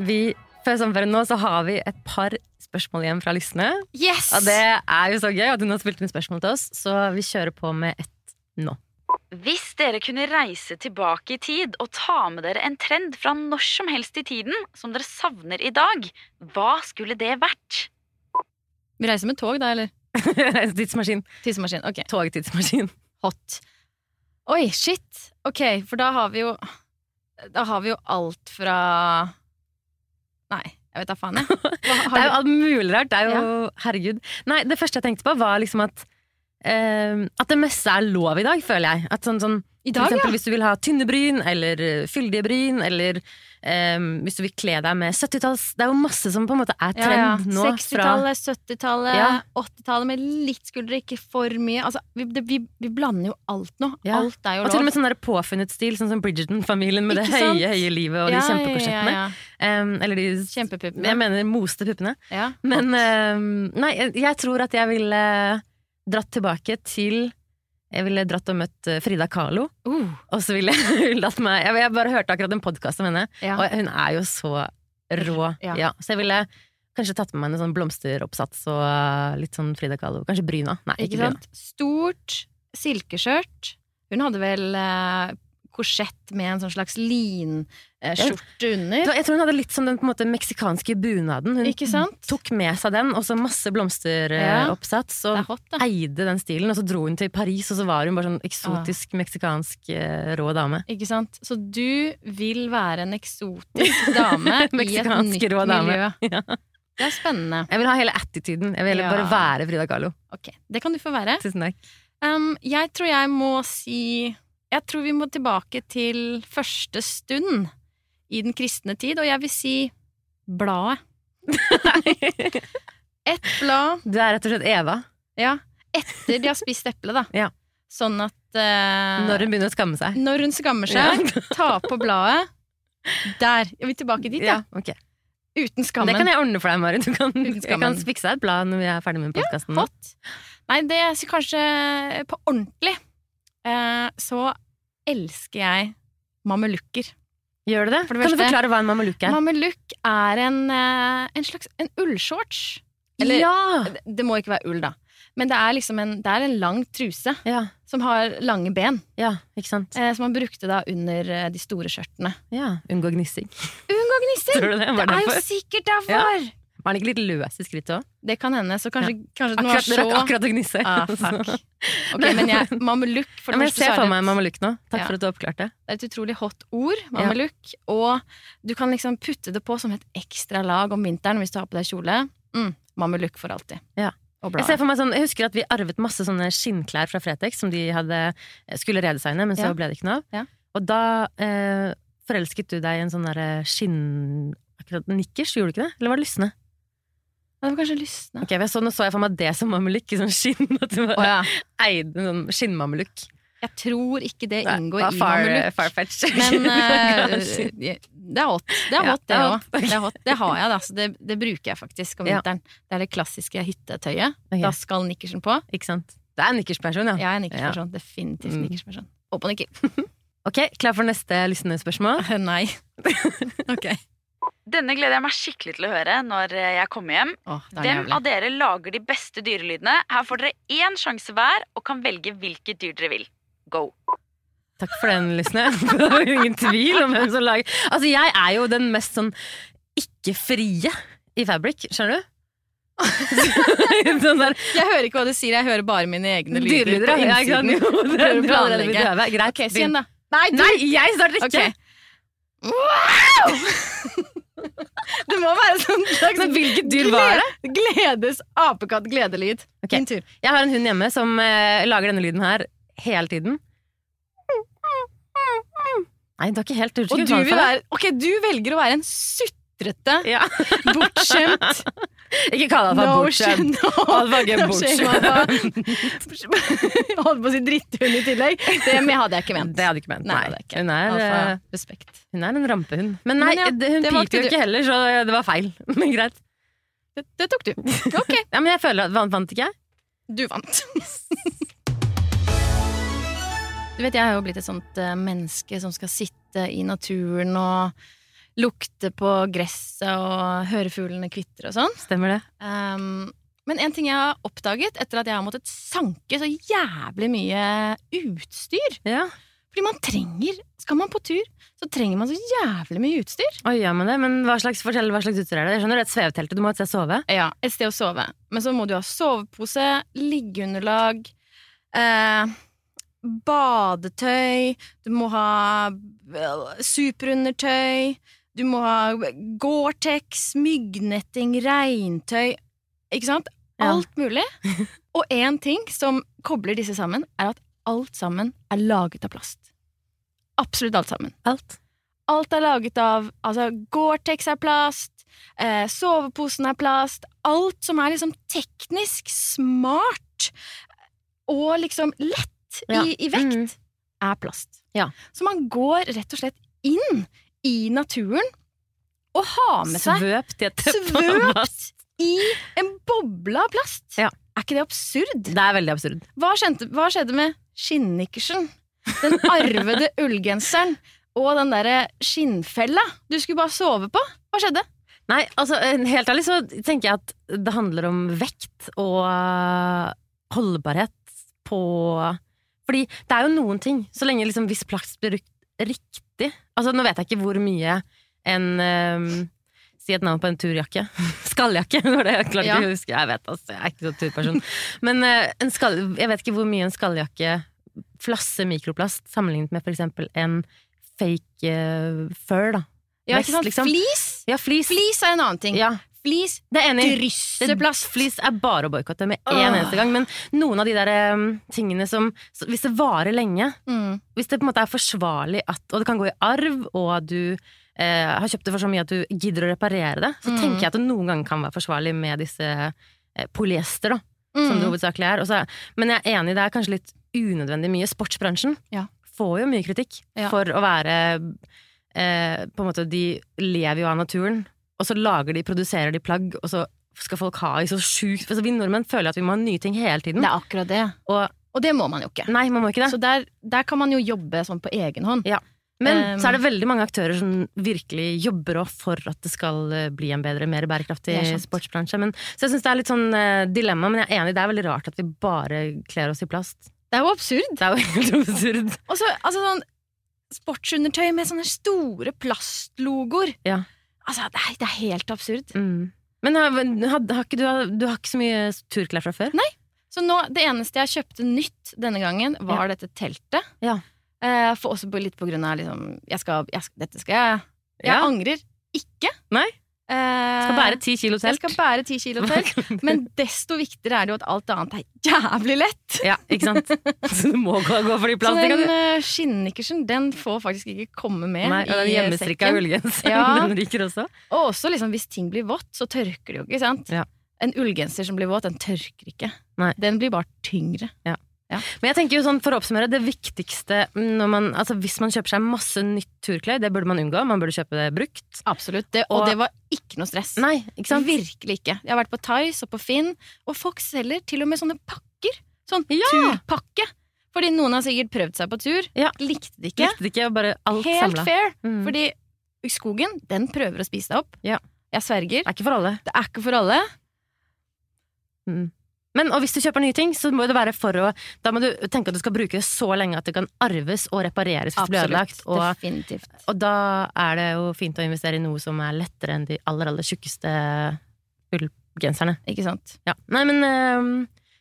Vi, før sommerferien nå så har vi et par spørsmål igjen fra lystne. Yes! Og det er jo så gøy at hun har spilt inn spørsmål til oss, så vi kjører på med ett nå. Hvis dere kunne reise tilbake i tid og ta med dere en trend fra når som helst i tiden som dere savner i dag, hva skulle det vært? Vi reiser med tog, da, eller? Tidsmaskin. Tidsmaskin. Ok. Togtidsmaskin. Hot. Oi, shit! Ok, for da har vi jo Da har vi jo alt fra Nei, jeg vet da faen, jeg. Det er jo alt mulig rart. Det er jo, herregud. Nei, det første jeg tenkte på, var liksom at uh, At det meste er lov i dag, føler jeg. At sånn, sånn, I for dag, eksempel ja. hvis du vil ha tynne bryn, eller eh, fyldige bryn, eller eh, hvis du vil kle deg med 70-talls Det er jo masse som på en måte er Ja, ja. trend nå. 60-tallet, 70-tallet, Ja. 80-tallet med litt skuldre, ikke for mye. Altså, vi, det, vi, vi blander jo alt nå. Ja. Alt er jo lov. Og til og med sånn påfunnet stil, sånn som Bridgerton-familien med Ikke det høye høye livet og Ja, de ja, kjempekorsettene. ja, Em, eller de. Kjempepuppene. Jeg mener moste puppene. Ja. Men um, nei, jeg, jeg tror at jeg ville dratt tilbake til Jeg ville dratt og møtt eh, Frida Kahlo. Uh, Og så ville hun latt meg Jeg, jeg bare hørte akkurat en podkast om henne, ja. og hun er jo så rå. Ja. Ja. Så jeg ville kanskje tatt med meg en sånn blomsteroppsats og eh, litt sånn Frida Kahlo. Kanskje bryna. Nei, ikke, Ikke bryna. Stort silkeskjørt. Hun hadde vel eh, korsett med en sånn slags linskjorte under. Jeg tror hun hadde litt som den måte meksikanske bunaden. Hun tok med seg den, og så masse blomsteroppsats. ja. og hot, eide den stilen, og så dro hun til Paris, og så var hun bare sånn eksotisk meksikansk eh, rå dame. Ikke sant? Så du vil være en eksotisk dame i et nytt rå dame. miljø. Ja. Det er spennende. Jeg vil ha hele attituden. Jeg vil Ja. bare være Frida Kahlo. Ok, Det kan du få være. Tusen takk. Um, jeg tror jeg må si Jeg tror vi må tilbake til første stund i den kristne tid, og jeg vil si bladet. Ett blad, Du er rett og slett Eva. ja, etter de har spist eplet, da. Ja. Sånn at eh, Når hun begynner å skamme seg. når hun skammer seg, ta på bladet. Der. Er vil tilbake dit, ja. Ja, okay. Uten Det kan jeg ordne for deg, Mari. Du kan, jeg kan fikse deg et blad når vi er ferdig med podkasten. Hot. Nei, det er kanskje på ordentlig. Eh, så elsker jeg mamelukker. Gjør du det? For det kan du forklare hva en mamelukk er? Mamelukk er en, eh, en slags en ullshorts. Eller ja! det, det må ikke være ull, da. Men det er liksom en, det er en lang truse ja! som har lange ben. Ja, ikke sant? Eh, som man brukte da under eh, de store skjørtene. Ja, Unngå gnissing. Unngå gnissing! Det? Det er jo sikkert derfor! Var han ikke litt løs i skrittet òg? Det kan hende. Så kanskje, kanskje den var Akkurat, så rakk akkurat å gnisse. Ah, fuck. Ok, men jeg, mamelukk for Ja, det men jeg første så ser er for meg mamelukk nå. Takk Ja. for at du oppklarte. det. Er et utrolig hot ord, mamelukk. Og du kan liksom putte det på som et ekstra lag om vinteren hvis du har på deg kjole. Mm, mamelukk for alltid. Ja. Jeg, sånn, jeg husker at vi arvet masse sånne skinnklær fra Fretex som de hadde, skulle redesigne, men så Ja. ble det ikke noe av. Ja. Og da eh, forelsket du deg i en sånn derre skinn... Akkurat nikkers, gjorde du ikke det? Eller var det lysne? Det var kanskje lysne. Okay, så, Nå så jeg for meg det som mamelukk i sånn skinn. At du bare oh, ja. eide en sånn skinnmamelukk. Jeg tror ikke det Nei, inngår var i far- mamelukk. farfetch. Men uh, det er hot. Det er hot, det òg. hot. Det, det har jeg, da. Så det, det bruker jeg faktisk om Ja. Det er det klassiske hyttetøyet. Okay. Da skal nikkersen på. Ikke sant? Det er en nikkersperson, ja. Jeg er nikkersperson. Definitivt Mm. nikkersperson. Håper han ikke. Ok, Klar for neste lyttende-spørsmål? Nei. ok. Denne gleder jeg meg skikkelig til å høre når eh, jeg kommer hjem. Åh, Hvem jævlig. av dere lager de beste dyrelydene? Her får dere én sjanse hver og kan velge hvilket dyr dere vil. Go! Takk for den, Lysne. Det ingen tvil om hvem som lager Altså, jeg er jo den mest sånn ikke-frie i Fabric, skjønner du? sånn der Jeg hører ikke hva du sier, jeg hører bare mine egne lyder dyrelyder, ja. Ja. Jo, det er bra, det planlegge. Greit. Ok, si en, da. Nei, jeg starter ikke! Ok. Det må være sånn slags Men hvilket dyr var det? Gledes apekatt gledelyd. Okay. Min tur. Jeg har en hund hjemme som eh, lager denne lyden her hele tiden. Nei, det er ikke helt du Og du vil være Ok, du velger å være en sutrete, Ja. bortskjemt Ikke kall deg for bortskjemt. Han var ikke bortskjemt. Holdt på å si dritthund i tillegg. Det hadde jeg ikke ment. Det hadde ikke ment. Nei, Nei, ikke. Hun, er, eh, hun er en rampehund. Men nei, Men ja, hun piper jo ikke heller, så det var feil. Men greit. Det, det tok du. Ok, Ja, men jeg føler at vant, vant ikke jeg? du vant. Du vet, Jeg har jo blitt et sånt eh, menneske som skal sitte i naturen og lukte på gresset og høre fuglene kvitre og sånn. Stemmer det? Um, men en ting jeg har oppdaget etter at jeg har måttet sanke så jævlig mye utstyr Ja. Fordi man trenger Skal man på tur, så trenger man så jævlig mye utstyr. Oi, ja, men, det? Men hva slags, fortell hva slags utstyr er det? Jeg skjønner det er et svevtelt du må ha et sted å sove. Ja, et sted å sove. Men så må du ha sovepose, liggeunderlag, eh, badetøy, du må ha superundertøy, du må ha Gore-Tex, myggnetting, regntøy Ikke sant? Ja. Alt mulig. Og én ting som kobler disse sammen, er at alt sammen er laget av plast. Absolutt alt sammen. Alt. Alt er laget av altså Gore-Tex er plast, eh, soveposen er plast. Alt som er liksom teknisk smart og liksom lett Ja. i, i vekt, mm. er plast. Ja. Så man går rett og slett inn i naturen og ha med seg Svøpt i et teppe av plast. i en boble av plast. Ja. Er ikke det absurd? Det er veldig absurd. Hva, skjente, hva skjedde med skinnikkersen? Den arvede ullgenseren og den derre skinnfella du skulle bare sove på? Hva skjedde? Nei, altså helt ærlig så tenker jeg at det handler om vekt og øh, holdbarhet på Fordi det er jo noen ting, så lenge liksom hvis plast blir brukt riktig Altså nå vet jeg ikke hvor mye en um, Si et navn på en turjakke. Skalljakke, var det jeg klarte Ja. å huske. Jeg vet altså, jeg er ikke så turperson. Men uh, en skall, jeg vet ikke hvor mye en skalljakke flasser mikroplast sammenlignet med for eksempel en fake uh, fur, da. Ja, Vest, ikke sant? liksom. Flis! Ja, flis. Flis er en annen ting. Ja, Flis det er enig. drysser. Flis er bare å boikotte med én en eneste gang. Men noen av de der um, tingene som Hvis det varer lenge, Mm. hvis det på en måte er forsvarlig at Og det kan gå i arv, og du eh, har kjøpt det for så mye at du gidder å reparere det, så Mm. tenker jeg at det noen ganger kan være forsvarlig med disse eh, polyester, da, som det Mm. hovedsakelig er. Også, men jeg er enig, det er kanskje litt unødvendig mye. Sportsbransjen Ja. får jo mye kritikk Ja. for å være eh, På en måte, de lever jo av naturen, og så lager de, produserer de plagg, og så skal folk ha i så sjukt altså, Vi nordmenn føler at vi må ha nye ting hele tiden. Det er akkurat det. Og Og det må man jo ikke. nei, man må ikke det. Så der, der kan man jo jobbe sånn på egen hånd. Ja. Men Um, så er det veldig mange aktører som virkelig jobber for at det skal eh, bli en bedre, mer bærekraftig sportsbransje. Men, så jeg syns det er litt sånn uh, dilemma, men jeg er enig, det er veldig rart at vi bare kler oss i plast. Det er jo absurd. Det er jo helt absurd. Og så altså sånn sportsundertøy med sånne store plastlogoer. Ja. Altså, det er, det er helt absurd. Mm. Men har, har, har ikke, du, har, du har ikke så mye turklær fra før? Så nå, det eneste jeg kjøpte nytt denne gangen, var dette teltet. Ja. Eh, for også litt på grunn av liksom jeg skal, jeg Dette skal jeg Jeg Ja. angrer ikke. Nei. Eh, Skal bære ti kilo Jeg telt. skal bære ti kilo telt. Men desto viktigere er det jo at alt annet er jævlig lett. Ja, ikke sant? Så du må gå, gå for de Så den skinnikersen, uh, skinnikkersen, den får faktisk ikke komme med Nei, og den i eh, hjemmestrikka ullgenseren, Ja. den ryker også. Og også liksom, hvis ting blir vått, så tørker det jo ikke, sant? Ja. En ullgenser som blir våt, den tørker ikke. Nei. Den blir bare tyngre. Men jeg tenker jo sånn, for å oppsummere, det viktigste man, altså hvis man kjøper seg masse nytt turklær, det burde man unngå. Man burde kjøpe det brukt. Absolutt. Det, og, Og- det var ikke noe stress. Nei, ikke? Virkelig ikke. Jeg har vært på Tice og på Finn, og folk selger til og med sånne pakker. Sånn Ja! turpakke. Fordi noen har sikkert prøvd seg på tur, Ja. likte det ikke. Likte det ikke, bare alt Helt samlet. fair. Mm. Fordi skogen, den prøver å spise deg opp. Ja. Jeg sverger. Det er ikke for alle. Det er ikke for alle. Men hvis du kjøper nye ting, så må det være for å Da må du tenke at du skal bruke det så lenge at det kan arves og repareres hvis det blir ødelagt. Og, Definitivt. og da er det jo fint å investere i noe som er lettere enn de aller, aller tjukkeste ullgenserne. Ikke sant? Ja. Nei, men øhm,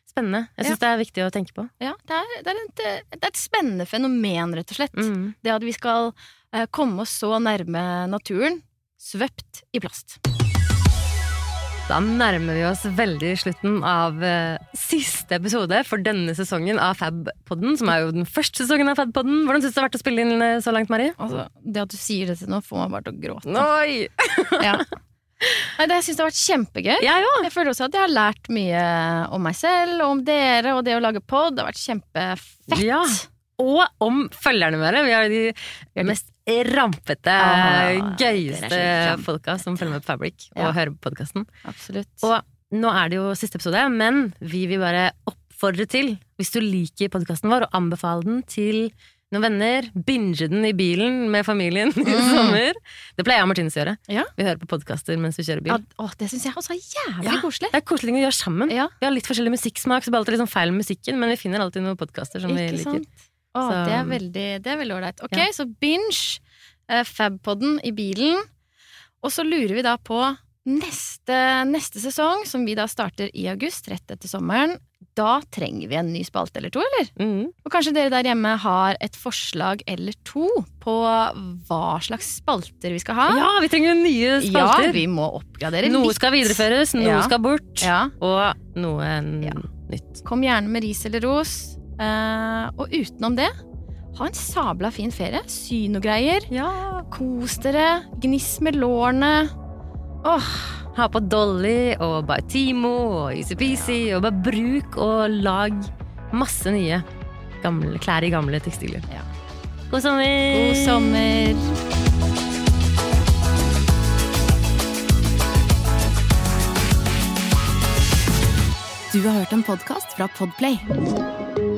spennende. Jeg syns det er viktig å tenke på. Ja, det er, det, er et, det er et spennende fenomen, rett og slett. Mm. Det at vi skal uh, komme oss så nærme naturen, svøpt i plast. Da nærmer vi oss veldig slutten av uh, siste episode for denne sesongen av Fab-podden, som er jo den første sesongen av Fab-podden. Hvordan syns du det har vært å spille inn eh, så langt, Mari? Altså, det at du sier dette nå, får meg bare til å gråte. Oi! Ja. Nei, det, jeg syns det har vært kjempegøy. Òg! Jeg føler også at jeg har lært mye om meg selv og om dere og det å lage pod. Det har vært kjempefett. Ja. Og om følgerne våre. Vi har de mest rampete, Ah, gøyeste folka som følger med på Fabric og Ja. hører på podkasten. Og nå er det jo siste episode, men vi vil bare oppfordre til, hvis du liker podkasten vår, og anbefale den til noen venner, binge den i bilen med familien i Mm. sommer. Det pleier jeg og Martinus å gjøre. Ja. Vi hører på podkaster mens vi kjører bil. Ja, å, det syns jeg også er jævlig Ja. koselig. Det er koselig ting å gjøre sammen. Ja, Vi har litt forskjellig musikksmak, så det blir alltid sånn feil med musikken, men vi finner alltid noen podkaster som vi ikke liker. sant? Å, Så- det er veldig det er ålreit. Ok, Ja. så binge uh, Fabpodden i bilen. Og så lurer vi da på neste, neste sesong, som vi da starter i august, rett etter sommeren. Da trenger vi en ny spalte eller to, eller? Mm. Og kanskje dere der hjemme har et forslag eller to på hva slags spalter vi skal ha? Ja, vi trenger nye spalter! Ja, vi må oppgradere noe litt. skal videreføres, noe Ja. skal bort, Ja, og noe Ja. nytt. Kom gjerne med ris eller ros. Eh, og utenom det, ha en sabla fin ferie. Sy noe greier. Ja. Kos dere. Gniss med lårene. Åh, Ha på Dolly og Baitimo og Easy-Peasy, og bare bruk og lag masse nye gamle, klær i gamle tekstiler. Ja. God sommer! god sommer. Du har hørt en podkast fra Podplay.